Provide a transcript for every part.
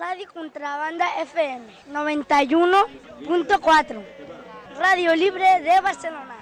Radio Contrabanda FM 91.4. Radio Libre de Barcelona.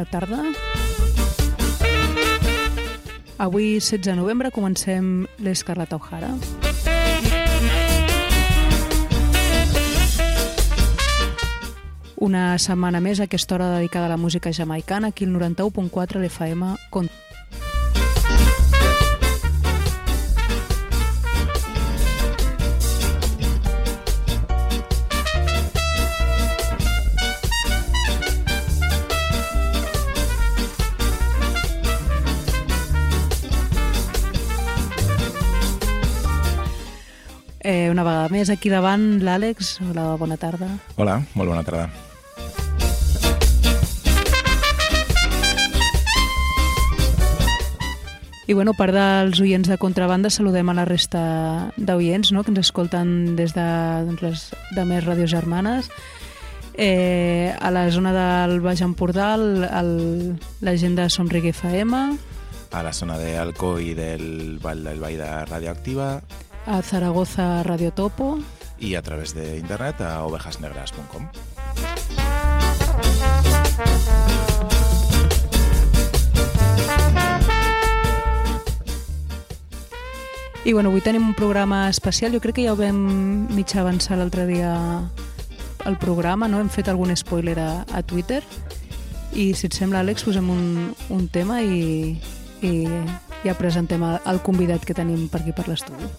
Bona tarda. Avui, 16 de novembre, comencem l'Escarlata O'Hara. Una setmana més aquesta hora dedicada a la música jamaicana, aquí el 91.4 l'FM. Con... més, aquí davant l'Àlex. Hola, bona tarda. Hola, molt bona tarda. I bueno, a part dels oients de contrabanda, saludem a la resta d'oients no? que ens escolten des de doncs, les de més ràdios germanes. Eh, a la zona del Baix Empordà, el, el, la gent de Somrigue FM, A la zona de Alco i del Vall del Vall de Radioactiva a Zaragoza Radio Topo, i a través d'internet a ovejasnegras.com. I bueno, avui tenim un programa especial. Jo crec que ja ho vam mig avançar l'altre dia al programa, no? Hem fet algun spoiler a, a Twitter. I si et sembla, Àlex, posem un, un tema i, i ja presentem el, el convidat que tenim per aquí per l'estudi.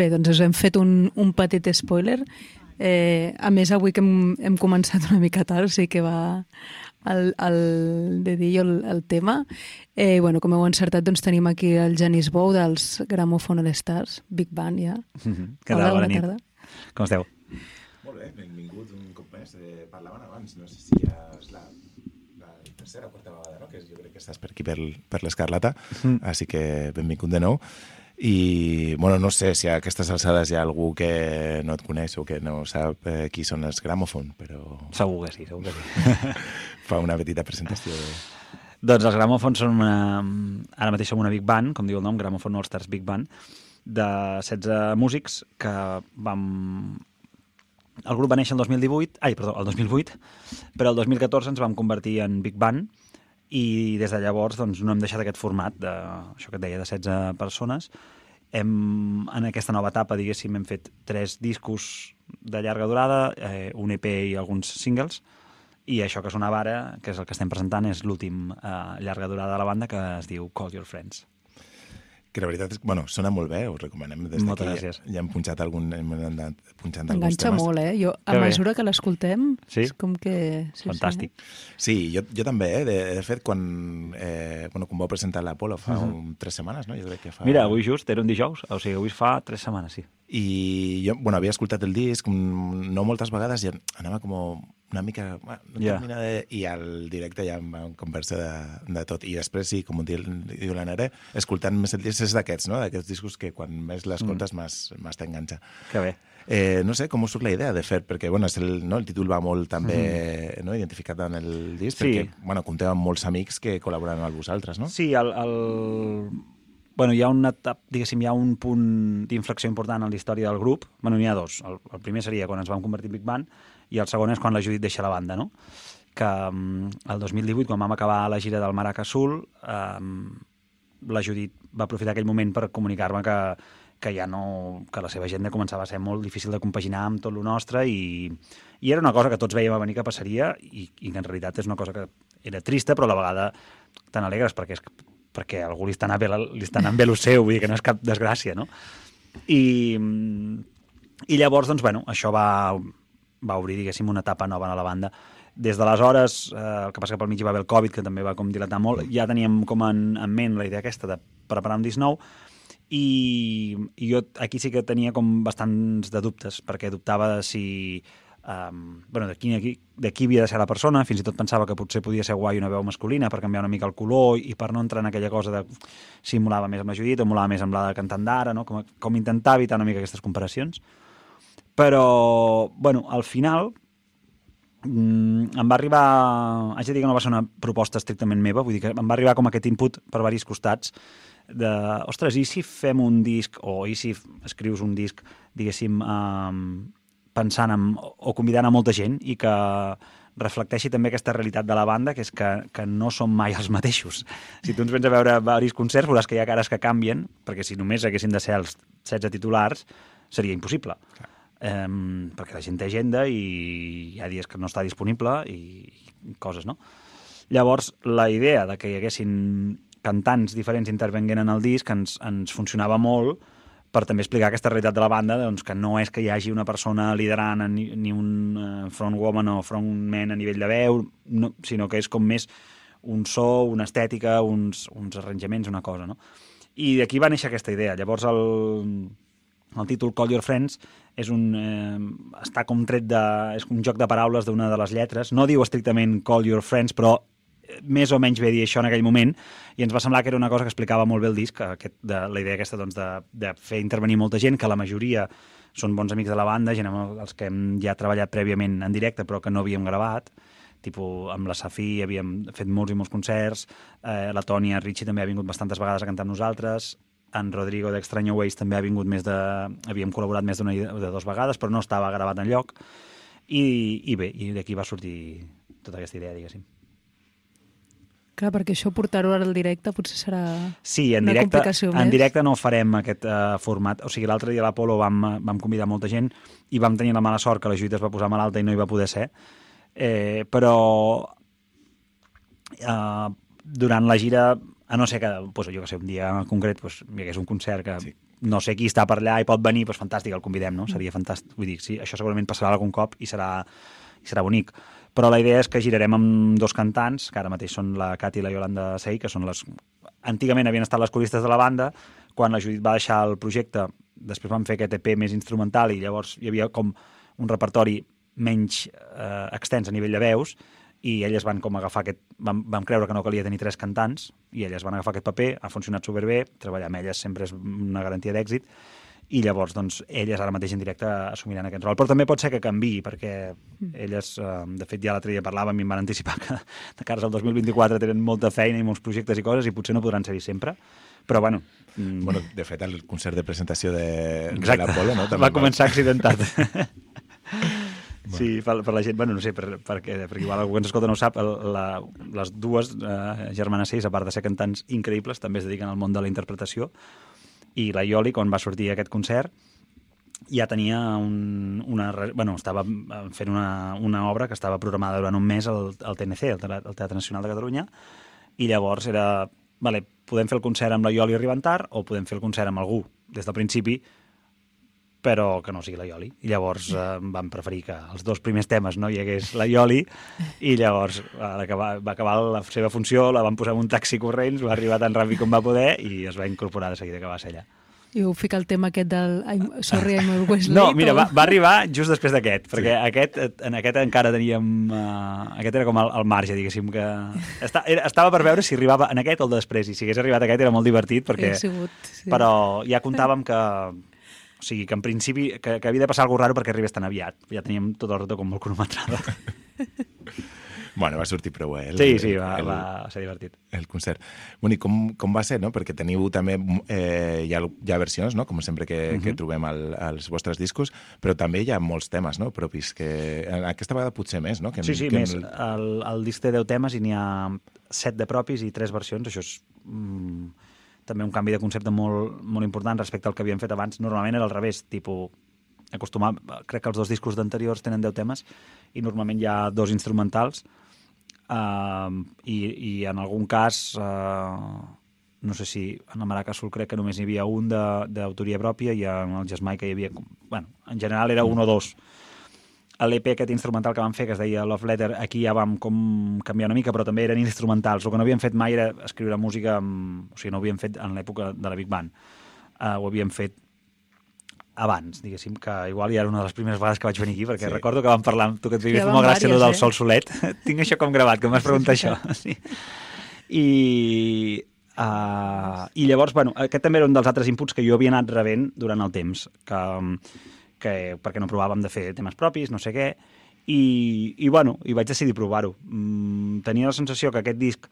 Bé, doncs us hem fet un, un petit spoiler. Eh, a més, avui que hem, hem començat una mica tard, sí que va el, el de dir el, el tema. Eh, bueno, com heu encertat, doncs tenim aquí el Janis Bou dels Gramophone All Stars, Big Band, ja. Què Hola, tal? bona Bona nit. tarda. Com esteu? Molt bé, benvingut un cop més. Eh, parlaven abans, no sé si ja és la, la tercera o quarta vegada, no? que jo crec que estàs per aquí per, per l'Escarlata, mm. així que benvingut de nou. I, bueno, no sé si a aquestes alçades hi ha algú que no et coneix o que no sap eh, qui són els Gramophone, però Segur que sí, segur que sí. fa una petita presentació. De... doncs els Gramophone són una... Ara mateix som una big band, com diu el nom, Gramophone All Stars Big Band, de 16 músics que vam... El grup va néixer el 2018, ai, perdó, el 2008, però el 2014 ens vam convertir en Big Band i des de llavors doncs, no hem deixat aquest format, de, això que et deia, de 16 persones. Hem, en aquesta nova etapa, diguéssim, hem fet tres discos de llarga durada, eh, un EP i alguns singles, i això que sonava ara, que és el que estem presentant, és l'últim eh, llarga durada de la banda, que es diu Call Your Friends. Que la veritat és que, bueno, sona molt bé, us recomanem. Des Moltes d'aquí gràcies. Ja hem punxat, algun, hem anat punxant alguns Enganxa temes. molt, eh? Jo, a Que bé. mesura que l'escoltem, Sí? és com que... Sí, Fantàstic. Sí, jo, jo també, eh? De, de fet, quan, eh, bueno, quan vau presentar l'Apolo fa uh -huh. un, tres setmanes, no? Jo crec que fa... Mira, avui just era un dijous, o sigui, avui fa tres setmanes, sí. I jo, bueno, havia escoltat el disc, mm, no moltes vegades, i anava com una mica... Bueno, no Ja. termina de... I al directe ja vam conversa de, de tot. I després, sí, com diu, diu la Nere, escoltant més el disc és d'aquests, no? D'aquests discos que quan més l'escoltes, mm. més, més t'enganxa. Que bé. Eh, no sé com us surt la idea de fer, perquè bueno, és el, no, el títol va molt també no, identificat en el disc, Sí. perquè bueno, compteu amb molts amics que col·laboren amb vosaltres, no? Sí, el, el... Bueno, hi ha una etapa, diguéssim, hi ha un punt d'inflexió important en la història del grup. Bueno, n'hi ha dos. El, el primer seria quan ens vam convertir en Big Band i el segon és quan la Judit deixa la banda, no? Que mm, el 2018, quan vam acabar la gira del Maraca Sul, eh, la Judit va aprofitar aquell moment per comunicar-me que, que ja no, que la seva agenda començava a ser molt difícil de compaginar amb tot lo nostre i, i era una cosa que tots veiem a venir que passaria i, i que en realitat és una cosa que era trista però a la vegada tan alegres perquè, és, perquè algú li està, anant bé, li està anant bé el seu, vull dir que no és cap desgràcia, no? I, i llavors, doncs, bueno, això va, va obrir, diguéssim, una etapa nova a la banda. Des d'aleshores, eh, el que passa que pel mig hi va haver el Covid, que també va com dilatar molt, ja teníem com en, en ment la idea aquesta de preparar un disc nou, i, i jo aquí sí que tenia com bastants de dubtes, perquè dubtava de si... Um, bueno, de, qui, de, qui, havia de ser la persona, fins i tot pensava que potser podia ser guai una veu masculina per canviar una mica el color i per no entrar en aquella cosa de si molava més amb la Judit o molava més amb la de cantant d'ara, no? com, com intentar evitar una mica aquestes comparacions. Però, bueno, al final mm, em va arribar... Haig de dir que no va ser una proposta estrictament meva, vull dir que em va arribar com aquest input per varis costats de, ostres, i si fem un disc, o i si escrius un disc, diguéssim, um, pensant en, o convidant a molta gent i que reflecteixi també aquesta realitat de la banda, que és que, que no som mai els mateixos. Si tu ens vens a veure diversos concerts, veuràs que hi ha cares que canvien, perquè si només haguessin de ser els 16 titulars, seria impossible. Um, perquè la gent té agenda i hi ha dies que no està disponible i, i coses, no? Llavors, la idea de que hi haguessin cantants diferents intervenguent en el disc ens, ens funcionava molt per també explicar aquesta realitat de la banda, doncs, que no és que hi hagi una persona liderant ni, ni un uh, frontwoman o frontman a nivell de veu, no, sinó que és com més un so, una estètica, uns, uns arranjaments, una cosa, no? I d'aquí va néixer aquesta idea. Llavors el, el títol Call Your Friends és un, eh, està com tret de... és un joc de paraules d'una de les lletres. No diu estrictament Call Your Friends, però eh, més o menys ve dir això en aquell moment. I ens va semblar que era una cosa que explicava molt bé el disc, aquest, de, la idea aquesta doncs, de, de fer intervenir molta gent, que la majoria són bons amics de la banda, gent amb els que hem ja treballat prèviament en directe però que no havíem gravat, tipus amb la Safí havíem fet molts i molts concerts, eh, la Tònia Richie també ha vingut bastantes vegades a cantar amb nosaltres, en Rodrigo d'Extraño Ways també ha vingut més de... havíem col·laborat més d'una de dues vegades, però no estava gravat en lloc. I, i bé, i d'aquí va sortir tota aquesta idea, diguéssim. Clar, perquè això portar-ho ara al directe potser serà Sí, en una directe, complicació en més. directe no farem aquest uh, format. O sigui, l'altre dia a l'Apolo vam, vam convidar molta gent i vam tenir la mala sort que la Judit es va posar malalta i no hi va poder ser. Eh, però uh, durant la gira, a no ser que, pues, jo que sé, un dia en concret pues, hi hagués un concert que, sí. no sé qui està per allà i pot venir, doncs fantàstic, el convidem, no? Seria fantàstic. Vull dir, sí, això segurament passarà algun cop i serà, i serà bonic. Però la idea és que girarem amb dos cantants, que ara mateix són la Cati i la Yolanda Sey, que són les... Antigament havien estat les coristes de la banda, quan la Judit va deixar el projecte, després van fer aquest EP més instrumental i llavors hi havia com un repertori menys eh, extens a nivell de veus i elles van com agafar aquest... Vam, vam creure que no calia tenir tres cantants i elles van agafar aquest paper, ha funcionat superbé, treballar amb elles sempre és una garantia d'èxit i llavors doncs, elles ara mateix en directe assumiran aquest rol. Però també pot ser que canvi, perquè elles, eh, de fet, ja l'altre dia parlàvem i em van anticipar que de cares al 2024 tenen molta feina i molts projectes i coses i potser no podran ser-hi sempre. Però, bueno, mm, Bueno, de fet, el concert de presentació de, de l'Apolo, no? va començar accidentat. Sí, per, per la gent, bueno, no sé, per, perquè, perquè igual algú que ens escolta no ho sap, la, les dues eh, germanes Seis, a part de ser cantants increïbles, també es dediquen al món de la interpretació, i la Ioli, quan va sortir aquest concert, ja tenia un, una... Bueno, estava eh, fent una, una obra que estava programada durant un mes al, al TNC, al al Teatre Nacional de Catalunya, i llavors era... Vale, podem fer el concert amb la Ioli arribant tard o podem fer el concert amb algú. Des del principi però que no sigui la Ioli. I llavors eh, vam preferir que els dos primers temes no hi hagués la Ioli i llavors a l'acabar- va acabar la seva funció, la van posar en un taxi corrents, va arribar tan ràpid com va poder i es va incorporar de seguida que va ser allà. I ho fica el tema aquest del I'm, Sorry, I'm always late. No, mira, o- va, va arribar just després d'aquest, perquè aquest, eh, en aquest encara teníem... Uh, aquest era com el, el marge, diguéssim, que... Està, era, estava per veure si arribava en aquest o el de després, i si hagués arribat aquest era molt divertit, perquè... Sigut, sí. Però ja comptàvem que... O sigui, que en principi que, que havia de passar alguna raro perquè arribés tan aviat. Ja teníem tot el rato com molt cronometrada. Bueno, va sortir prou bé. El, Sí, sí, va, el, va ser divertit. el concert. Bueno, i com, com va ser, no? Perquè teniu també, eh, hi, ha, hi ha versions, no? Com sempre que, Mhm. que trobem al, als vostres discos, però també hi ha molts temes, no? Propis, que aquesta vegada potser més, no? Que, Sí, sí, que més. El, el disc té 10 temes i n'hi ha 7 de propis i 3 versions. Això és mm, també un canvi de concepte molt, molt important respecte al que havíem fet abans. Normalment era al revés, tipus acostumar, crec que els dos discos d'anteriors tenen 10 temes i normalment hi ha dos instrumentals uh, i, i en algun cas uh, no sé si en la Maraca Sul crec que només hi havia un d'autoria pròpia i en el Jasmaica hi havia... Bueno, en general era un o dos a l'EP aquest instrumental que vam fer, que es deia Love Letter, aquí ja vam com canviar una mica, però també eren instrumentals. El que no havíem fet mai era escriure música, amb... o sigui, no ho havíem fet en l'època de la Big Band. Uh, ho havíem fet abans, diguéssim, que igual ja era una de les primeres vegades que vaig venir aquí, perquè Sí. sí. recordo que vam parlar amb tu, que et van molt gràcia allò del eh? Sol Solet. Tinc això com gravat, que m'has preguntat això. Sí. I, uh, I llavors, bueno, aquest també era un dels altres inputs que jo havia anat rebent durant el temps, que, que perquè no provàvem de fer temes propis, no sé què, i, i bueno, i vaig decidir provar-ho. Mm, tenia la sensació que aquest disc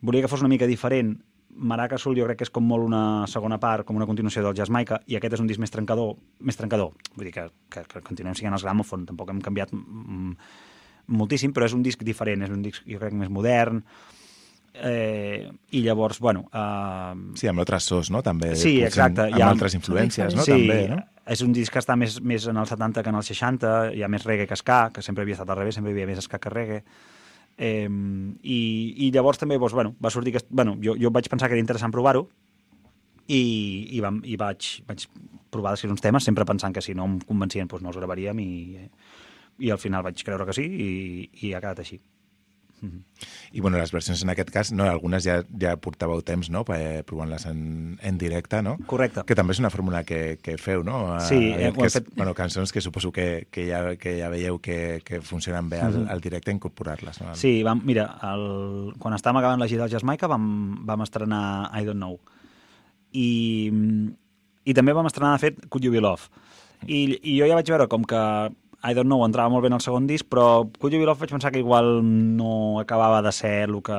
volia que fos una mica diferent. Maraca Sul jo crec que és com molt una segona part, com una continuació del Jasmaica, i aquest és un disc més trencador, més trencador. Vull dir que, que, que continuem siguent els Gramophone, tampoc hem canviat mm, moltíssim, però és un disc diferent, és un disc jo crec més modern, eh, i llavors, bueno... Eh, Sí, amb altres sos, no? També, Sí, potser exacte, Amb ha- altres influències, no? sí, També, no? És un disc que està més, més en els 70 que en els 60, hi ha més reggae que ska, que sempre havia estat al revés, sempre hi havia més ska que reggae. Eh, i, I llavors també doncs, bueno, va sortir que... Bueno, jo, jo vaig pensar que era interessant provar-ho i, i, vam, i vaig, vaig provar d'escriure uns temes, sempre pensant que si no em convencien doncs no els gravaríem i, i al final vaig creure que sí i, i ha quedat així. I bueno, les versions en aquest cas, no, algunes ja, ja portàveu temps, no?, eh, provant-les en, en directe, no? Correcte. Que també és una fórmula que, que feu, no? Sí, Eh, eh, ho que és, fet- Bueno, cançons que suposo que, que, ja, que ja veieu que, que funcionen bé al, al directe, incorporar-les, no? Sí, vam, mira, el, quan estàvem acabant la gira del Jasmaica vam, vam estrenar I Don't Know. I, I també vam estrenar, de fet, Could You Be Love. I, I jo ja vaig veure com que I Don't Know entrava molt bé en el segon disc, però Could You Be Love vaig pensar que igual no acabava de ser el que...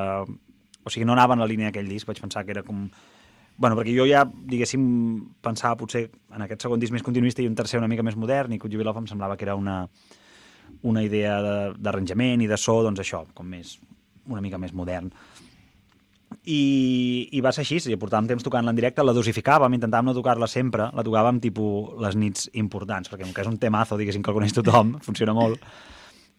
O sigui, no anava en la línia d'aquell disc, vaig pensar que era com... Bueno, perquè jo ja, diguéssim, pensava potser en aquest segon disc més continuista i un tercer una mica més modern, i Could You Be Love em semblava que era una, una idea de- d'arranjament i de so, doncs això, com més, una mica més modern. I, i va ser així, ja portàvem temps tocant-la en directe, la dosificàvem, intentàvem no tocar-la sempre, la tocàvem tipus les nits importants, perquè com que és un temazo, diguéssim, que el coneix tothom, funciona molt,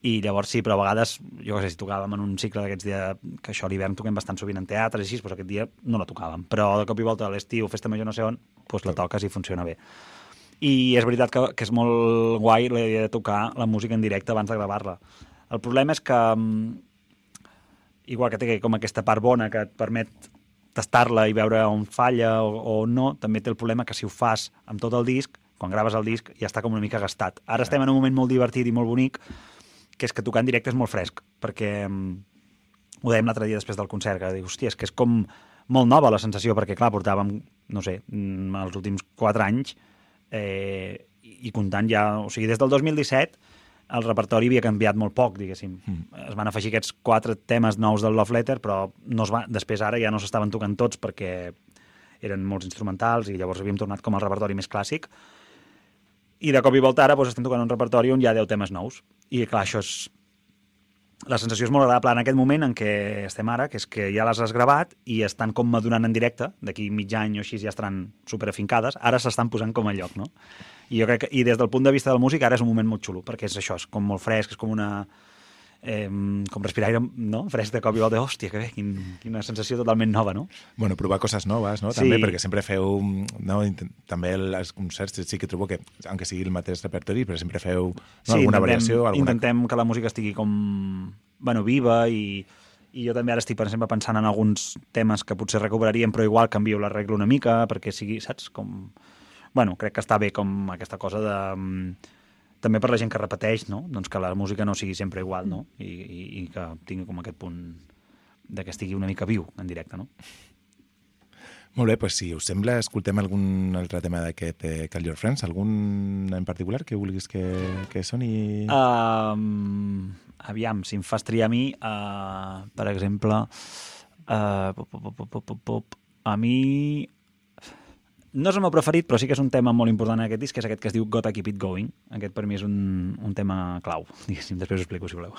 i llavors sí, però a vegades, jo què sé, si tocàvem en un cicle d'aquests dies, que això a l'hivern toquem bastant sovint en teatre, i així, doncs aquest dia no la tocàvem. Però de cop i volta a l'estiu, festa major no sé on, doncs la toques i funciona bé. I és veritat que, que és molt guai la idea de tocar la música en directe abans de gravar-la. El problema és que, mm, igual que té com aquesta part bona que et permet tastar-la i veure on falla o, o no, també té el problema que si ho fas amb tot el disc, quan graves el disc ja està com una mica gastat. Ara estem en un moment molt divertit i molt bonic, que és que tocar en directe és molt fresc, perquè mm, ho dèiem l'altre dia després del concert, que dic, hòstia, és que és com molt nova la sensació, perquè clar, portàvem, no sé, mm, els últims quatre anys eh, i comptant ja, o sigui, des del 2017 el repertori havia canviat molt poc, diguéssim. Mm. Es van afegir aquests quatre temes nous del Love Letter, però no es va, després ara ja no s'estaven tocant tots perquè eren molts instrumentals i llavors havíem tornat com al repertori més clàssic. I de cop i volta ara doncs, estem tocant un repertori on hi ha 10 temes nous. I clar, això és... La sensació és molt agradable en aquest moment en què estem ara, que és que ja les has gravat i estan com madurant en directe, d'aquí mig any o així ja estaran superafincades, ara s'estan posant com a lloc, no? I jo crec que, i des del punt de vista del músic, ara és un moment molt xulo, perquè és això, és com molt fresc, és com una... Eh, com respirar aire no? fresc de cop i volta, hòstia, que bé, quin, quina sensació totalment nova, no? Bueno, provar coses noves, no? Sí. També, perquè sempre feu... No? També els concerts sí que trobo que, aunque sigui el mateix repertori, però sempre feu no? alguna intentem, variació, alguna... intentem que la música estigui com bueno, viva i, i jo també ara estic, per exemple, pensant en alguns temes que potser recuperaríem, però igual canvio l'arreglo una mica perquè sigui, saps, com... Bueno, crec que està bé com aquesta cosa de... mm, També per la gent que repeteix, no? Doncs que la música no sigui sempre igual, no? I, i, i que tingui com aquest punt de que estigui una mica viu en directe, no? Molt bé, doncs si us sembla, escoltem algun altre tema d'aquest eh, Call Your Friends, algun en particular que vulguis que, que soni... Um, aviam, si em fas triar a mi, uh, per exemple, uh, pop, pop, pop, pop, pop, pop, a mi no és el meu preferit, però sí que és un tema molt important en aquest disc, que és aquest que es diu Gotta Keep It Going. Aquest per mi és un, un tema clau, diguéssim, després us explico si voleu.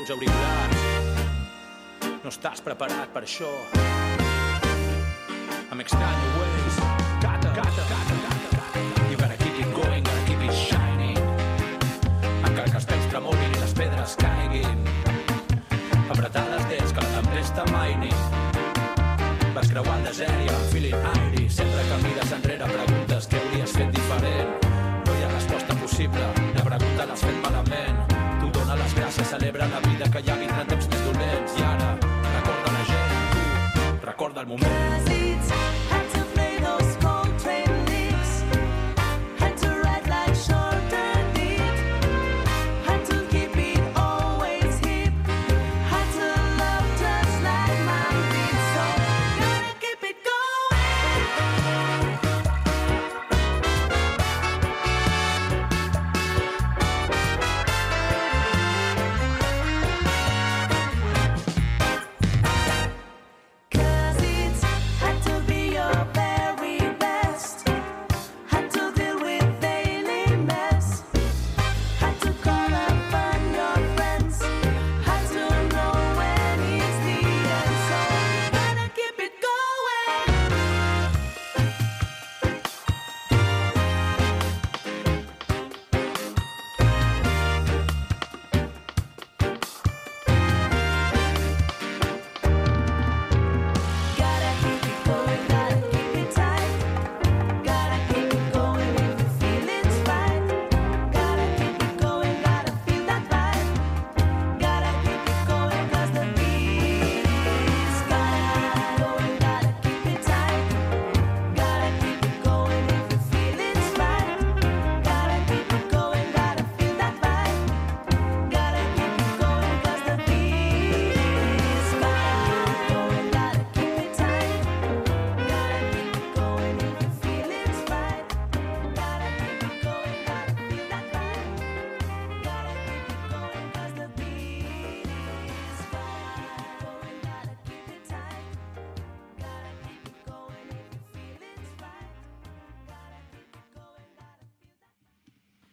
Teus auriculars. No estàs preparat per això.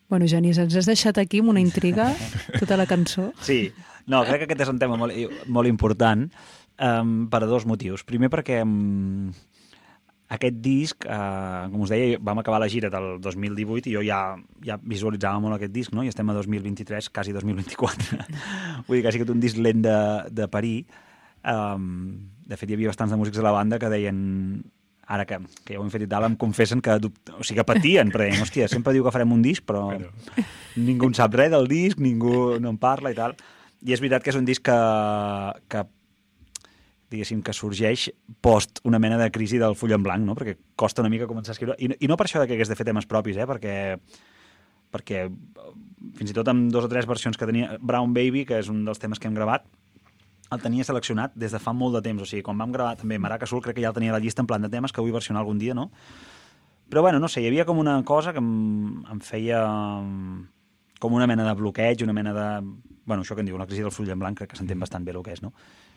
Bueno, Genís, ens has deixat aquí amb una intriga tota la cançó. Sí, no, crec que aquest és un tema molt, molt important um, per dos motius. Primer perquè um, aquest disc, uh, com us deia, vam acabar la gira del 2018 i jo ja, ja visualitzava molt aquest disc, no? i estem a 2023, quasi 2024. Vull dir que ha sigut un disc lent de, de parir. Um, de fet, hi havia bastants de músics de la banda que deien ara que, que ja ho hem fet i tal, em confessen que, o sigui, que patien, perquè deien, hòstia, sempre diu que farem un disc, però Bueno. ningú en sap res del disc, ningú no en parla i tal. I és veritat que és un disc que, que diguéssim, que sorgeix post una mena de crisi del full en blanc, no? perquè costa una mica començar a escriure. I, no- I no per això de que hagués de fer temes propis, eh? perquè, perquè eh, fins i tot amb dos o tres versions que tenia... Brown Baby, que és un dels temes que hem gravat, el tenia seleccionat des de fa molt de temps. O sigui, quan vam gravar també Maraca Sul, crec que ja el tenia a la llista en plan de temes que vull versionar algun dia, no? Però bueno, no sé, hi havia com una cosa que em, em feia mm, com una mena de bloqueig, una mena de... Bueno, això que en diu, la crisi del full en blanc, crec que s'entén bastant bé el que és, no?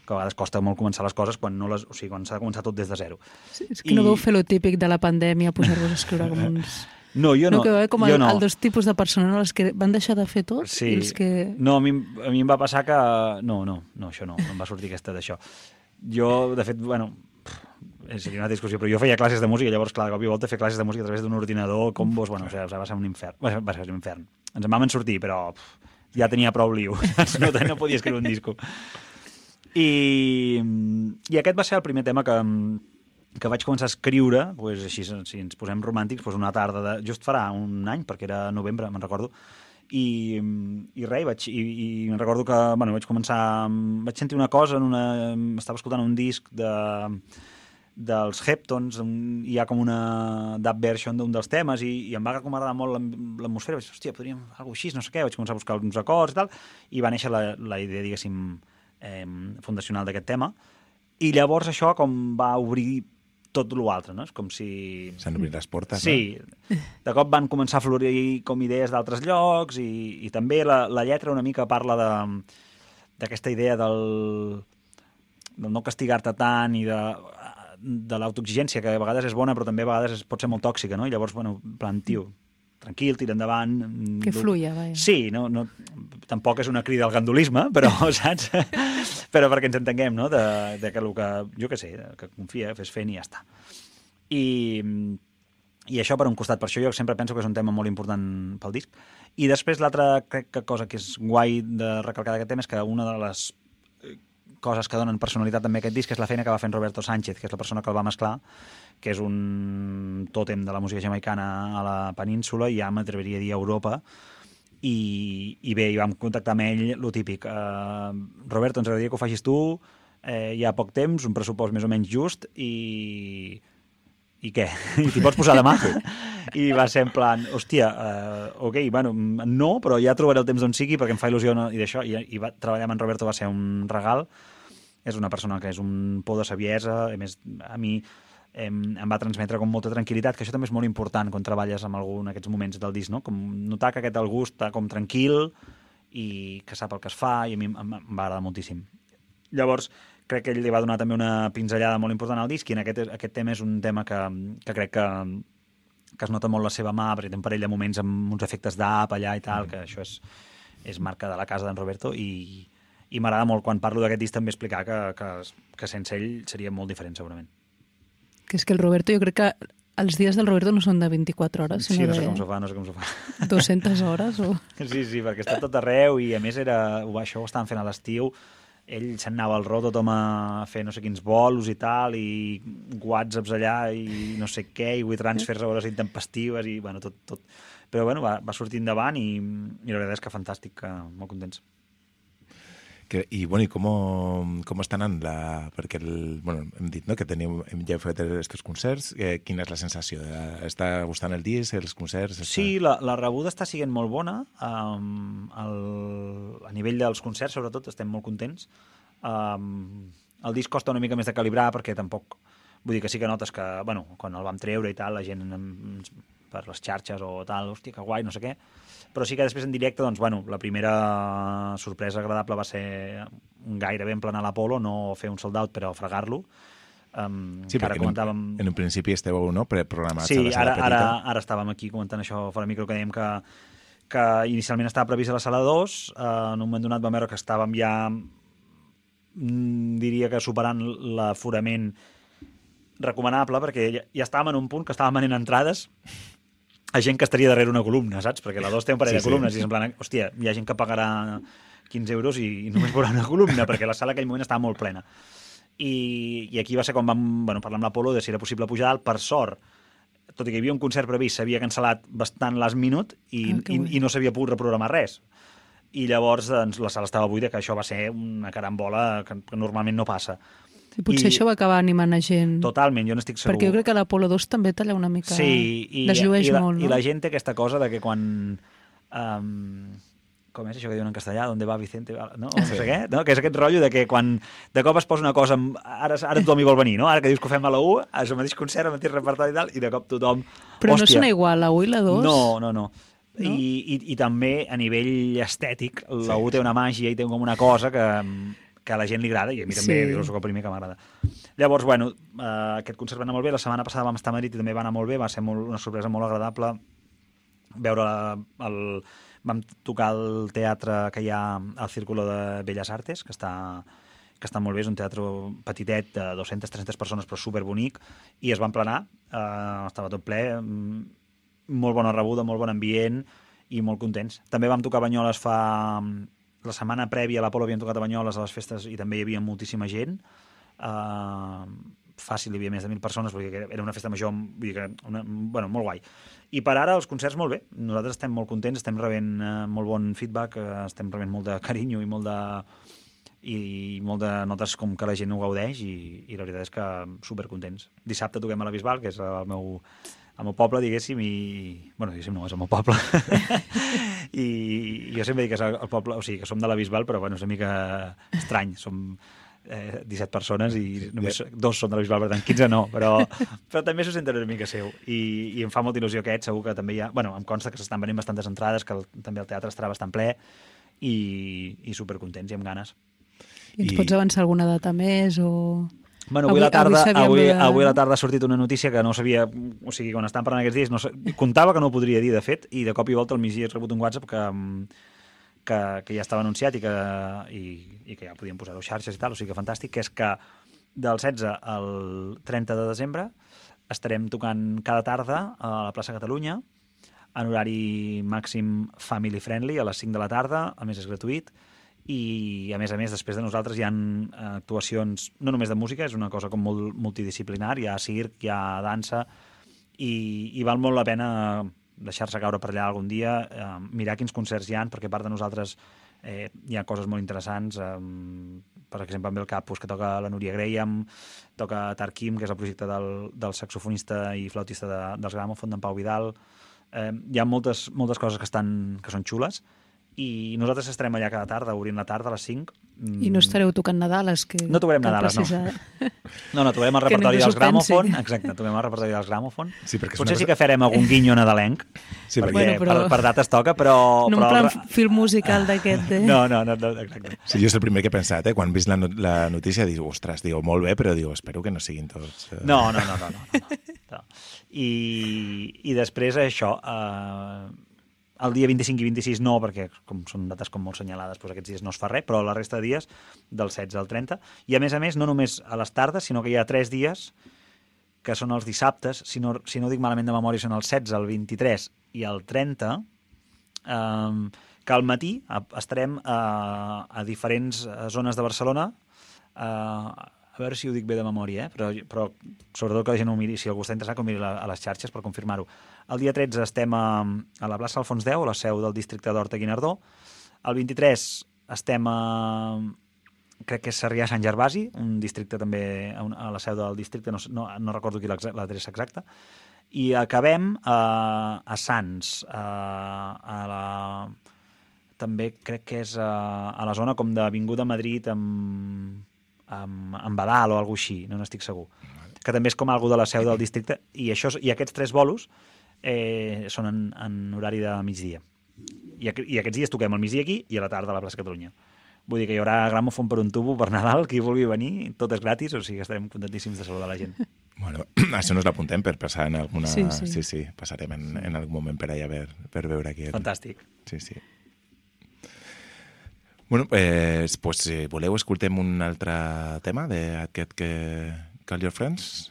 Que a vegades costa molt començar les coses quan no les, o sigui, quan s'ha de començar tot des de zero. És que no veu fer lo típic de la pandèmia, posar-vos a escriure com uns... No, jo no. no, que veu com jo el, no. el dos tipus de persones, no? les que van deixar de fer tot Sí. i els que... No, a mi, a mi em va passar que... No, no, no, això no, no em va sortir aquesta d'això. Jo, de fet, bueno, seria una discussió, però jo feia classes de música, llavors, clar, de cop i volta fer classes de música a través d'un ordinador, combos, bueno, o sigui, va ser un infern. Va va ser un infern. Ens en vam en sortir, però pff, ja tenia prou liu. no, no podia escriure un disco. I, I aquest va ser el primer tema que, que vaig començar a escriure, pues, així, si ens posem romàntics, pues, una tarda de... Just farà un any, perquè era novembre, me'n recordo, i, i res, vaig, i, i me'n recordo que bueno, vaig començar... Vaig sentir una cosa, en una, estava escoltant un disc de, dels Heptons, hi ha com una dub version d'un dels temes i, i em va com agradar molt l'atmosfera, vaig dir, hòstia, podríem alguna així, no sé què, vaig començar a buscar uns acords i tal, i va néixer la, la idea, diguéssim, eh, fundacional d'aquest tema, i llavors això com va obrir tot l'altre, no? És com si... S'han obrit les portes, Sí, de cop van començar a florir com idees d'altres llocs i, i també la, la lletra una mica parla de d'aquesta idea del, del no castigar-te tant i de, de l'autoexigència, que a vegades és bona però també a vegades es, pot ser molt tòxica, no? I llavors, bueno, en plan, tio, tranquil, tira endavant... Que Du- fluia, vaja. Sí, no, no, tampoc és una crida al gandulisme, però, saps? però perquè ens entenguem, no?, de, de que el que, jo què sé, que confia, fes fent i ja està. I, i això per un costat, per això jo sempre penso que és un tema molt important pel disc. I després l'altra que cosa que és guai de recalcar d'aquest tema és que una de les eh, coses que donen personalitat també a aquest disc és la feina que va fent Roberto Sánchez, que és la persona que el va mesclar, que és un tòtem de la música jamaicana a la península i ja m'atreviria a dir a Europa, i, i bé, i vam contactar amb ell, lo típic. Uh, Roberto, ens agradaria que ho facis tu, eh, hi ha poc temps, un pressupost més o menys just, i, i què? I t'hi pots posar demà? I va ser en plan, hòstia, uh, ok, bueno, no, però ja trobaré el temps d'on sigui perquè em fa il·lusió no? i d'això. I, i va, treballar amb en Roberto va ser un regal. És una persona que és un por de saviesa, a més, a mi em, em va transmetre com molta tranquil·litat, que això també és molt important quan treballes amb algú en aquests moments del disc, no? Com notar que aquest algú està com tranquil i que sap el que es fa, i a mi em, em va agradar moltíssim. Llavors, crec que ell li va donar també una pinzellada molt important al disc i en aquest, aquest tema és un tema que, que crec que, que es nota molt la seva mà, perquè té un parell de moments amb uns efectes d'app allà i tal, que això és, és marca de la casa d'en Roberto i, i m'agrada molt quan parlo d'aquest disc també explicar que, que, que sense ell seria molt diferent segurament. Que és que el Roberto, jo crec que els dies del Roberto no són de 24 hores, Sí, sinó no sé com s'ho fa, no sé com s'ho fa. 200 hores. O... Sí, sí, perquè està tot arreu i a més era, això ho estaven fent a l'estiu, ell se'n anava al ro tothom a fer no sé quins bolos i tal, i whatsapps allà i no sé què, i WeTransfers a hores intempestives i bueno, tot, tot. Però bueno, va, va sortir endavant i, i la veritat és que fantàstic, que, molt contents. Que, I, bueno, i com, com està anant la... Perquè, el, bueno, hem dit no, que teniu, hem, ja fet aquests concerts. Eh, quina és la sensació? Eh, Està gustant el disc, els concerts? Està... Sí, la, la rebuda està sent molt bona. Um, el, a nivell dels concerts, sobretot, estem molt contents. Um, el disc costa una mica més de calibrar perquè tampoc... Vull dir que sí que notes que, bueno, quan el vam treure i tal, la gent per les xarxes o tal, hòstia, que guai, no sé què. Però sí que després en directe, doncs, bueno, la primera sorpresa agradable va ser gairebé en plenar l'Apolo, no fer un sold out, però fregar-lo. Um, Sí, ara en, comentàvem... en un principi esteu no, preprogramats Sí, a la sala ara, ara, petita. ara estàvem aquí comentant això fora micro, que dèiem que, que inicialment estava previst a la sala 2, eh, en un moment donat vam veure que estàvem ja, mm, diria que superant l'aforament recomanable, perquè ja, ja estàvem en un punt que estàvem venent entrades a gent que estaria darrere una columna, saps? Perquè la 2 té un parell Sí, de sí. columnes i és en plan, hòstia, hi ha gent que pagarà 15 euros i, i només veurà una columna, perquè la sala en aquell moment estava molt plena. I, i aquí va ser quan vam bueno, parlar amb l'Apolo de si era possible pujar dalt. Per sort, tot i que hi havia un concert previst, s'havia cancel·lat bastant last minute i, Ah, i, i no s'havia pogut reprogramar res. I llavors doncs, la sala estava buida, que això va ser una carambola que, que normalment no passa. I potser I- això va acabar animant a gent. Totalment, jo n'estic segur. Perquè jo crec que l'Apolo 2 també talla una mica... Sí, i, desllueix i, la, molt, no? i la gent té aquesta cosa de que quan... Um, com és això que diuen en castellà? Donde va Vicente? Va- No, no sé què, no? que és aquest rotllo de que quan de cop es posa una cosa, amb- ara, ara tothom hi vol venir, no? Ara que dius que ho fem a la U, és el mateix concert, el mateix repertori i tal, i de cop tothom... Però no hòstia, sona igual, la 1 i la 2? No, no, no. I, i, I també a nivell estètic, la U té una màgia i té com una cosa que, que a la gent li agrada, i a mi també, Sí. jo soc el primer que m'agrada. Llavors, bueno, eh, aquest concert va anar molt bé, la setmana passada vam estar a Madrid i també va anar molt bé, va ser molt, una sorpresa molt agradable veure la, el... Vam tocar el teatre que hi ha al Círculo de Belles Artes, que està, que està molt bé, és un teatre petitet de 200-300 persones, però superbonic, i es va emplenar, eh, estava tot ple, mm, molt bona rebuda, molt bon ambient i molt contents. També vam tocar Banyoles fa... La setmana prèvia a l'Apolo havíem tocat a Banyoles a les festes i també hi havia moltíssima gent. Uh, fàcil, hi havia més de 1.000 persones, perquè era una festa major, vull dir que una, bueno, molt guai. I per ara els concerts molt bé. Nosaltres estem molt contents, estem rebent uh, molt bon feedback, uh, estem rebent molt de carinyo i molt de i molt de notes com que la gent ho gaudeix i, i la veritat és que supercontents. Dissabte toquem a la Bisbal, que és el meu, el meu poble, diguéssim, i... Bueno, diguéssim, no, és el meu poble. I, jo sempre dic que és el, el poble... O sigui, que som de la Bisbal, però bueno, és una mica estrany. Som eh, 17 persones i només dos són de la Bisbal, per tant, 15 no, però, però també s'ho senten una mica seu. I, I em fa molta il·lusió aquest, segur que també hi ha... Bueno, em consta que s'estan venint bastantes entrades, que el, també el teatre estarà bastant ple, i, i supercontents i amb ganes. I ens I- pots avançar alguna data més o... Bueno, avui, Avui- la tarda, avui avui, de- avui a la tarda ha sortit una notícia que no sabia... O sigui, quan estàvem parlant aquests dies, no, comptava que no ho podria dir, de fet, i de cop i volta al migdia he rebut un WhatsApp que, mm, que, que ja estava anunciat i que, i, i que ja podíem posar-ho a xarxes i tal, o sigui que fantàstic, que és que del 16 al 30 de desembre estarem tocant cada tarda a la plaça Catalunya en horari màxim family friendly a les 5 de la tarda, a més és gratuït i a més a més després de nosaltres hi ha actuacions no només de música, és una cosa com molt multidisciplinar, hi ha circ, hi ha dansa i, i val molt la pena deixar-se caure per allà algun dia, eh, mirar quins concerts hi han, perquè a part de nosaltres eh, hi ha coses molt interessants, eh, per exemple amb el Capus, que toca la Núria Graham, toca Tarquim, que és el projecte del, del saxofonista i flautista de, dels Gramòfon, d'en Pau Vidal, eh, hi ha moltes, moltes coses que, estan, que són xules, i nosaltres estarem allà cada tarda, obrint la tarda a les 5. Mm, I no estareu tocant Nadales, que... No tocarem Nadales, no. precisar. No, no, tocarem el repertori dels. Gramòfon. Exacte, tocarem el repertori dels Gramòfon. Sí, perquè Potser una sí cosa- que farem algun guinyo nadalenc, Sí, perquè Bueno, però- per, per dates toca, però... No però el plan film musical d'aquest de... No, no, no, no, exacte. Sí, jo és el primer que he pensat, eh? Quan he vist la, no la notícia, dic, ostres, diu, molt bé, però diu, espero que no siguin tots... Eh... No, no, no, no, no, no, no. I, I després això, eh, el dia 25 i 26 no, perquè com són dates com molt senyalades, doncs aquests dies no es fa res, però la resta de dies, del 16 al 30. I a més a més, no només a les tardes, sinó que hi ha tres dies que són els dissabtes, si no, si no dic malament de memòria, són el 16, el 23 i el 30, eh, que al matí estarem a, a diferents eh, zones de Barcelona, eh, a veure si ho dic bé de memòria, eh? però, però sobretot que la gent ho miri, si algú està interessat, que ho miri a les xarxes per confirmar-ho. El dia 13 estem a, a la plaça Alfons X, a la seu del districte d'Horta-Guinardó. El 23 estem a, crec que és Sarrià Sant Gervasi, un districte també, a, la seu del districte, no, no, no recordo qui l'adreça exacta, i acabem a, a Sants, a, a la, també crec que és a, a la zona com d'Avinguda Madrid amb, amb, amb Badal o alguna així, no n'estic segur. Que també és com algú de la seu del districte, i, això, i aquests tres bolos eh, són en, en horari de migdia. I, aqu I aquests dies toquem al migdia aquí i a la tarda a la plaça Catalunya. Vull dir que hi haurà gramòfon per un tubo per Nadal, qui vulgui venir, tot és gratis, o sigui que estarem contentíssims de saludar la gent. Bueno, això nos l'apuntem per passar en alguna... Sí, sí. sí, sí passarem en, en algun moment per allà per, per veure aquí. El... Fantàstic. Sí, sí. Bueno, eh, pues, si voleu, escoltem un altre tema d'aquest que... Call Your Friends?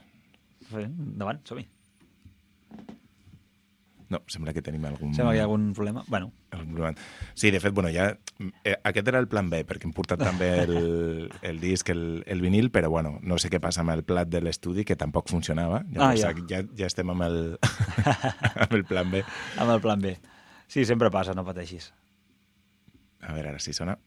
Endavant, som-hi. No, sembla que tenim algun... Sembla que hi ha algun problema. Bueno, algun problema. Sí, de fet, bueno, ja... Eh, aquest era el plan B, perquè hem portat també el, el disc, el, el vinil, però bueno, no sé què passa amb el plat de l'estudi, que tampoc funcionava. Ah, Llavors, ja. ja. ja estem amb el, amb el plan B. amb el plan B. Sí, sempre passa, no pateixis. A veure, ara sí sona.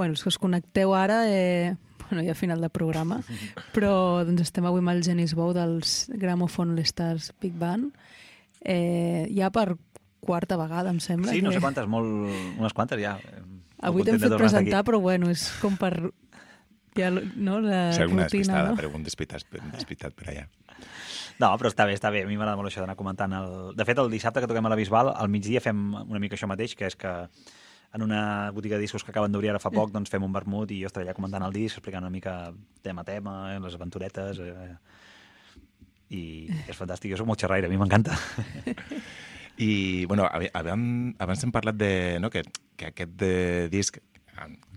Bueno, els que us connecteu ara, eh, bueno, ja a final de programa, però doncs estem avui amb el Genis Bou dels Gramophone All Stars Big Band, eh, ja per quarta vegada, em sembla. Sí, no sé quantes, molt, unes quantes ja. Avui t'hem fet presentar, però bueno, és com per... Ja, no, la Si alguna rutina, despistada, no? però un despitat, un despitat per allà. No, però està bé, està bé. A mi m'agrada molt això d'anar comentant. El... De fet, el dissabte que toquem a la Bisbal, al migdia fem una mica això mateix, que és que en una botiga de discos que acaben d'obrir ara fa poc, doncs fem un vermut i jo estaré allà comentant el disc, explicant una mica tema a tema, eh, les aventuretes... Eh, I és fantàstic, jo soc molt xerraire, a mi m'encanta. I, bueno, abans hem parlat de, no, que, que aquest de disc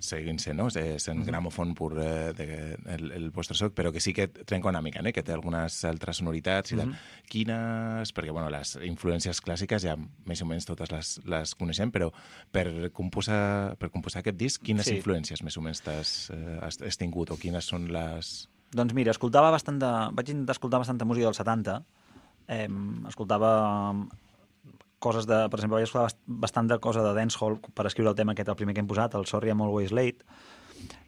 seguint sent, no? Eh, sent gramòfon pur eh, de, el, el vostre soc, però que sí que trenca una mica, eh? que té algunes altres sonoritats i tal. Quines... Perquè, bueno, les influències clàssiques ja més o menys totes les, les coneixem, però per composar, per composar aquest disc, quines Sí. influències més o menys t'has eh, has, has tingut o quines són les... Doncs mira, escoltava bastant de... vaig intentar escoltar bastanta música dels 70. Eh, escoltava coses de... Per exemple, vaig escoltar bast- bastant de cosa de dancehall per escriure el tema aquest, el primer que hem posat, el Sorry I'm Always Late.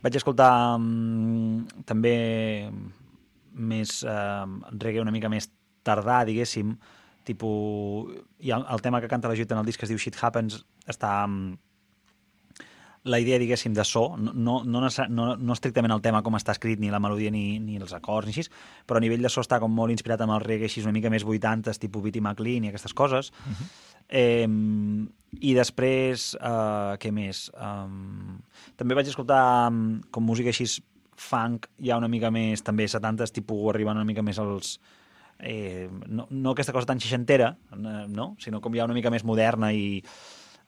Vaig escoltar mm, també més eh, reggae una mica més tardà, diguéssim, tipus... I el, el tema que canta la Judit en el disc que es diu Shit Happens està... mm, la idea, diguéssim, de so, no, no, no, no, no estrictament el tema com està escrit, ni la melodia, ni, ni els acords, ni així, però a nivell de so està com molt inspirat amb el reggae, així una mica més 80s, tipus Bitty McLean i aquestes coses. Uh -huh. eh, I després, eh, què més? Um, també vaig escoltar com música així funk, ja una mica més, també 70s, tipus arribant una mica més als... Eh, no, no aquesta cosa tan seixantera, eh, no? sinó com ja una mica més moderna i,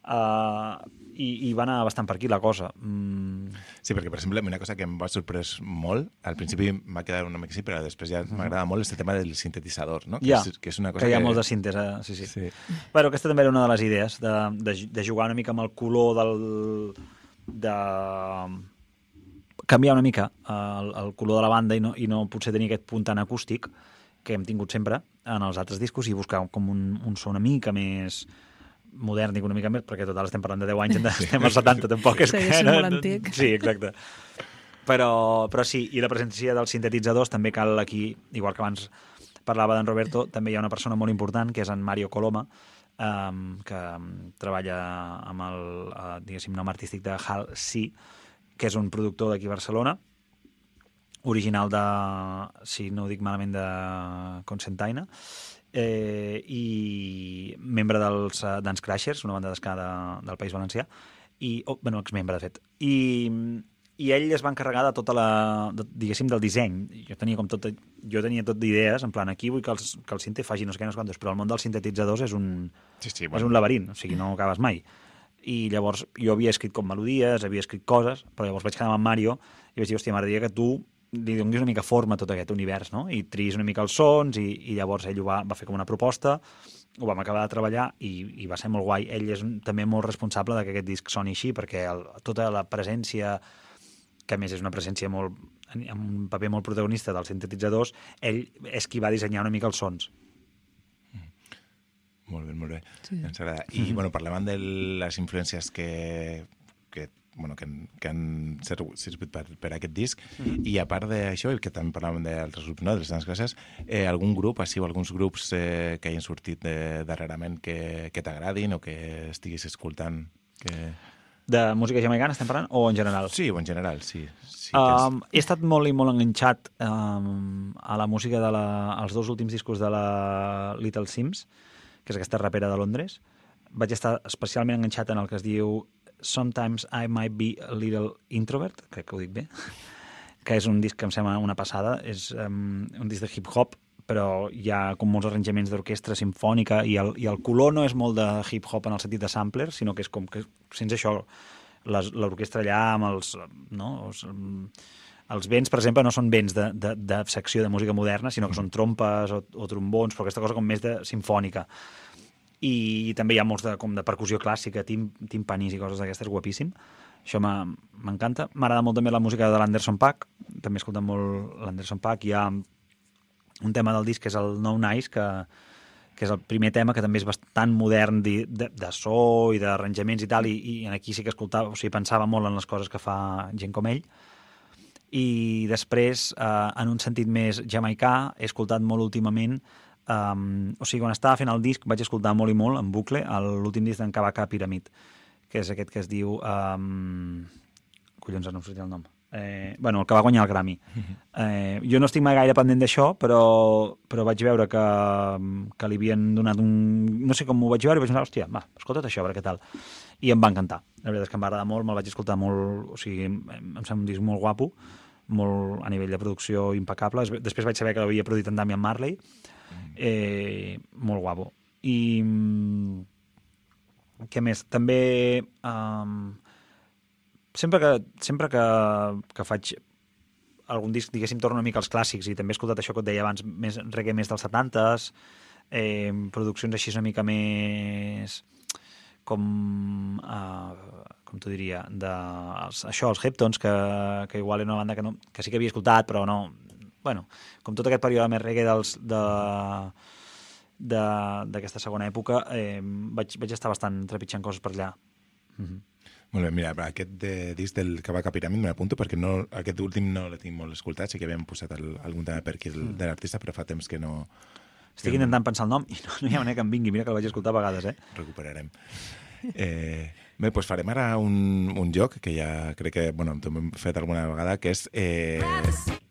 uh, i, i va anar bastant per aquí la cosa. Mm, Sí, perquè, per exemple, una cosa que em va sorprès molt, al principi m'ha quedat una mica així, però després ja m'agrada molt este tema del sintetitzador, no? Que, Ja, és, que és una cosa que hi ha que... molt de síntesi, eh? sí, sí. Sí. Bueno, aquesta també era una de les idees, de, de, de jugar una mica amb el color del... de canviar una mica el, el color de la banda i no, i no potser tenir aquest punt tan acústic que hem tingut sempre en els altres discos i buscar com un, un so una mica més modern i una mica més, perquè total estem parlant de 10 anys, sí. estem als 70, tampoc és Segueix que... molt antic. Sí, exacte. Però, però sí, i la presència dels sintetitzadors també cal aquí, igual que abans parlava d'en Roberto, també hi ha una persona molt important, que és en Mario Coloma, um, que um, treballa amb el, uh, diguéssim, nom artístic de Hal C, que és un productor d'aquí a Barcelona, original de, si no ho dic malament, de Consentaina, eh, i membre dels uh, Dance Crashers, una banda d'esca de, del País Valencià, i, oh, bueno, exmembre, de fet. I, i ell es va encarregar de tota la, de, diguéssim, del disseny. Jo tenia com tot, jo tenia tot d'idees, en plan, aquí vull que, els, que el sinte faci no sé què, no sé quantos, però el món dels sintetitzadors és un, Sí, sí, és un laberint, o sigui, no acabes mai. I llavors jo havia escrit com melodies, havia escrit coses, però llavors vaig quedar amb Mario i vaig dir, hòstia, m'agradaria que tu li donis una mica forma a tot aquest univers, no? I tris una mica els sons i, i llavors ell ho va, va fer com una proposta, ho vam acabar de treballar i, i va ser molt guai. Ell és també molt responsable de que aquest disc soni així, perquè el, tota la presència que a més és una presència molt amb un paper molt protagonista dels sintetitzadors, ell és qui va dissenyar una mica els sons. Molt bé, molt bé. Sí. Ens agrada. I, bueno, parlàvem de les influències que, bueno, que, han- que han ser- servit per, per aquest disc, i a part d'això, i que també parlàvem d'altres grups, no? de les classes, eh, algun grup, així, o alguns grups eh, que hagin sortit de, darrerament que, que t'agradin o que estiguis escoltant? Que... De música jamaicana estem parlant o en general? Sí, o en general, sí. sí Um, he estat molt i molt enganxat um, a la música de la, als dos últims discos de la Little Sims, que és aquesta rapera de Londres. Vaig estar especialment enganxat en el que es diu Sometimes I Might Be a Little Introvert, crec que ho dic bé, que és un disc que em sembla una passada. És um, un disc de hip-hop, però hi ha com molts arranjaments d'orquestra sinfònica i el, i el color no és molt de hip-hop en el sentit de sampler, sinó que és com que sents això, l'orquestra allà amb els... No? Els, mm, els vents, per exemple, no són vents de, de, de secció de música moderna, sinó que són trompes o, o trombons, però aquesta cosa com més de sinfònica. I també hi ha molts de, com de percussió clàssica, tim, timpanis i coses d'aquestes, guapíssim. Això m'encanta. M'agrada molt també la música de l'Anderson Paak, també he escoltat molt l'Anderson Paak. Hi ha un tema del disc que és el No Nice, que, que és el primer tema que també és bastant modern de, de, de so i d'arranjaments i tal, i, i aquí sí que escoltava, o sigui, pensava molt en les coses que fa gent com ell. I després, eh, en un sentit més jamaicà, he escoltat molt últimament Um, o sigui, quan estava fent el disc vaig escoltar molt i molt, en bucle, l'últim disc d'en Kabaka Pyramid, que és aquest que es diu... Um... Collons, no em el nom. Eh, bueno, el que va guanyar el Grammy. Eh, jo no estic mai gaire pendent d'això, però, però vaig veure que, que li havien donat un... No sé com ho vaig veure i vaig pensar, hòstia, va, escolta't això, a veure què tal. I em va encantar. La veritat és que em va agradar molt, me'l vaig escoltar molt... O sigui, em, em sembla un disc molt guapo, molt a nivell de producció impecable. Es- Després vaig saber que l'havia produït en Damian Marley, eh, molt guapo. I mm, què més? També um, sempre que, sempre que, que faig algun disc, diguéssim, torno una mica als clàssics i també he escoltat això que et deia abans, més reggae més dels 70s, eh, produccions així una mica més com uh, com t'ho diria de, els, això, els Heptons que, que igual era una banda que, no, que sí que havia escoltat però no, bueno, com tot aquest període més reggae dels, de, de- d'aquesta segona època eh, vaig, vaig estar bastant trepitjant coses per allà Mhm. Molt bé, mira, aquest de, disc del Kabaka Pyramid me l'apunto perquè no, aquest últim no l'he tinc molt escoltat, sí que havíem posat el, algun tema per aquí del, de l'artista, però fa temps que no estic intentant pensar el nom i no, no hi ha manera que em vingui, mira que el vaig escoltar a vegades eh? recuperarem. Eh, bé, doncs farem ara un, un joc que ja crec que, bueno, també hem fet alguna vegada, que és eh,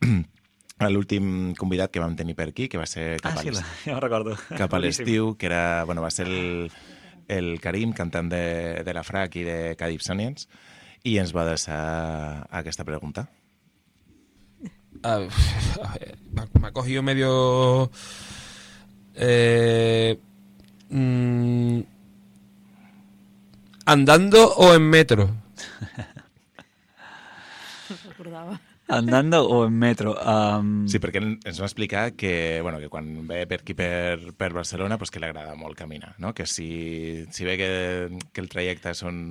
l'últim convidat que vam tenir per aquí, que va ser cap ah, a sí, ja ho recordo cap a l'estiu, que era, bueno, va ser el, el Karim, cantant de, de la FRAC i de Cadif Sonians, i ens va deixar aquesta pregunta. Ah, a ver, me ha- me ha cogido medio. eh, mm, ¿Andando o en metro? Recordava. Andando o en metro? Um, Sí, perquè ens va explicar que, bueno, que quan ve per aquí per, per Barcelona pues que li agrada molt caminar, no? que si, si ve que, que el trajecte són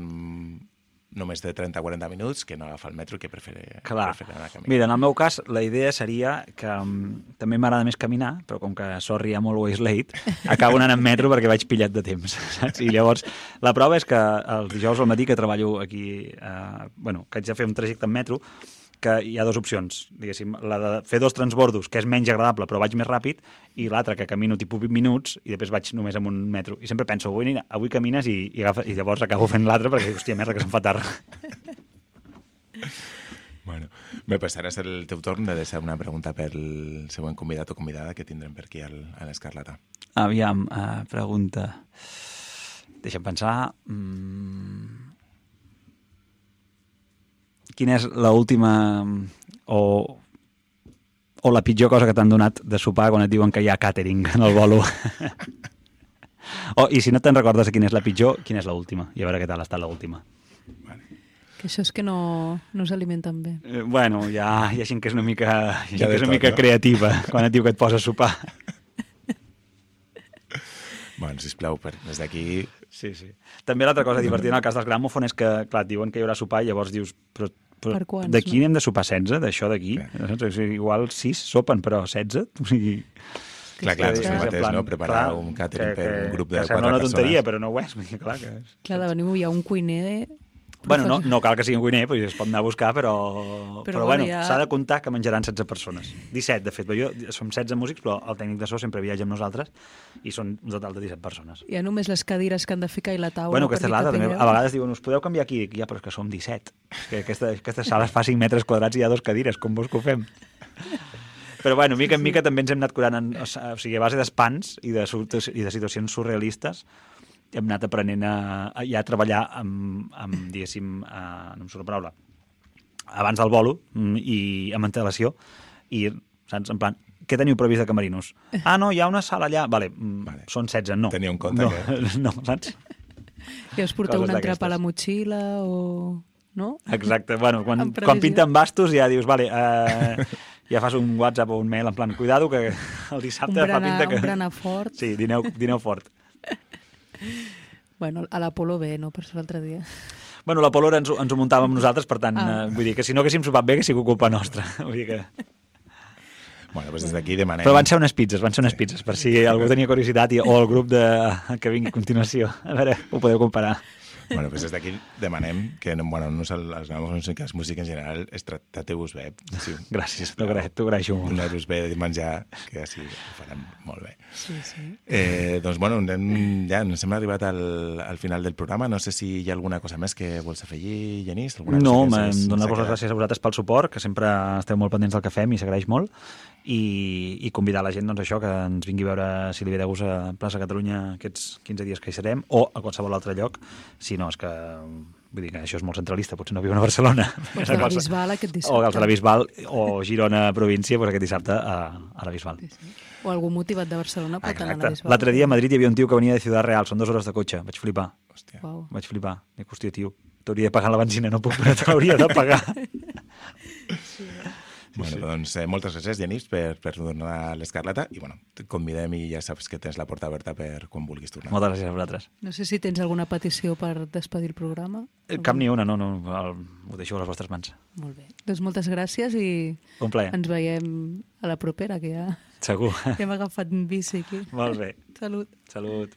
només de 30-40 minuts, que no agafa el metro, que prefereix Clar. prefereix anar a caminar. Mira, en el meu cas, la idea seria que um, també m'agrada més caminar, però com que sorry, I'm always late, acabo anant en metro perquè vaig pillat de temps, saps? I llavors, la prova és que els dijous al matí que treballo aquí, eh, bueno, que haig de fer un trajecte en metro, que hi ha dues opcions, diguéssim, la de fer dos transbordos, que és menys agradable però vaig més ràpid, i l'altra que camino tipus 20 minuts i després vaig només amb un metro. I sempre penso, avui, avui camines i, i, agafa, i llavors acabo fent l'altre perquè, hòstia, merda, que se'm fa tard. Bueno, bé, pues ara és el teu torn de deixar una pregunta pel següent convidat o convidada que tindrem per aquí al, a l'Escarlata. Aviam, uh, pregunta. Deixa'm pensar... Mm... Quina és l'última o, o la pitjor cosa que t'han donat de sopar quan et diuen que hi ha càtering en el bolo? o, I si no te'n recordes de quina és la pitjor, quina és l'última? I a veure què tal ha estat l'última. Que això és que no, no s'alimenten bé. Eh, bueno, hi ha, hi ha gent que és una mica, hi ha ha que és una tot, mica no? creativa quan et diu que et posa a sopar. Bueno, sisplau, per, des d'aquí... Sí, sí. També l'altra cosa divertida en el cas dels gramòfon és que, clar, et diuen que hi haurà sopar i llavors dius, però, però Per quants, d'aquí no? n'hem de sopar 16, d'això d'aquí? O sigui, igual 6 sopen, però 16? O sigui... Clar, clar, no és és el mateix, plan, no? Preparar clar, un càtering per un grup de que quatre sembla una tonteria, persones. però no ho és. Clar, que... Clar, de venir hi ha un cuiner... Bueno, no, no cal que sigui un cuiner, però es pot anar a buscar, però, però, Però bueno, ja- s'ha de comptar que menjaran 16 persones. 17, de fet, jo, som 16 músics, però el tècnic de so sempre viatja amb nosaltres i són un total de 17 persones. Hi ha només les cadires que han de ficar i la taula. Bueno, aquesta és l'altra, també. A vegades diuen, us podeu canviar aquí? Dic, ja, però és que som 17. És que aquesta, aquesta sala es fa 5 metres quadrats i hi ha dos cadires, com vols que ho fem? Però, bueno, mica en mica també ens hem anat curant, en, o sigui, a base d'espans i, de, i de situacions surrealistes, hem anat aprenent a, a, ja a treballar amb, amb diguéssim, a, no em surt la paraula, abans del bolo mm, i amb antelació, i, saps, en plan, què teniu previst de camerinos? Ah, no, hi ha una sala allà. Vale, mm, Vale. són 16, no. Teniu en compte no, que- No, saps? I us porteu coses un entrepà a la motxilla o... No? Exacte, bueno, quan, quan pinten bastos ja dius, vale, eh, ja fas un WhatsApp o un mail en plan, cuidado que el dissabte Un fa pinta que... un berenar fort. Sí, dineu, dineu fort. Bueno, a l'Apolo bé, no? Per això l'altre dia. Bueno, la Polora ens, ens ho muntàvem nosaltres, per tant, Ah. eh, vull dir que si no haguéssim sopat bé, que sigui culpa nostra. vull dir que... Bueno, doncs des d'aquí demanem... Però van ser unes pizzas, van ser unes pizzas, per si algú tenia curiositat, i, o el grup de, que vingui a continuació. A veure, ho podeu comparar. Bueno, doncs des d'aquí demanem que, no- bueno, no els, els nous músics, música en general, es tra- trateu-vos bé. Sí, Gràcies, t'ho agra- t'ho agraeixo molt. Donar-vos bé de menjar, que així ho faran molt bé. Sí, sí. Eh, doncs, bueno, anem, ja ens hem arribat al, al final del programa. No sé si hi ha alguna cosa més que vols afegir, Genís? Alguna No, donar-vos se'ns ha les gràcies a vosaltres pel suport, que sempre esteu molt pendents del que fem i s'agraeix molt, i, i convidar la gent doncs, això que ens vingui a veure si li ve de gust a Plaça Catalunya aquests 15 dies que hi serem, o a qualsevol altre lloc, si no, és que vull dir que això és molt centralista, potser no viuen a Barcelona. O els de la Bisbal aquest O dissabte. els de la Bisbal, o Girona província, doncs aquest dissabte a, a la Bisbal. Sí, sí. O algú motivat de Barcelona pot anar a la Exacte. Bisbal. L'altre dia a Madrid hi havia un tio que venia de Ciudad Real, són dues hores de cotxe, vaig flipar. Hòstia. Uau. Vaig flipar. Dic, hòstia, tio, t'hauria de pagar la benzina, no puc, però te l'hauria de pagar. Bueno, doncs eh, moltes gràcies, Genís, per, per donar l'Escarlata i bueno, et convidem i ja saps que tens la porta oberta per quan vulguis tornar. Moltes gràcies a vosaltres. No sé si tens alguna petició per despedir el programa. Eh, Cap ni una, no, no, el, ho deixo a les vostres mans. Molt bé. Doncs moltes gràcies i Un plaer. ens veiem a la propera, que ja, Segur. ja hem agafat un bici aquí. Molt bé. Salut. Salut.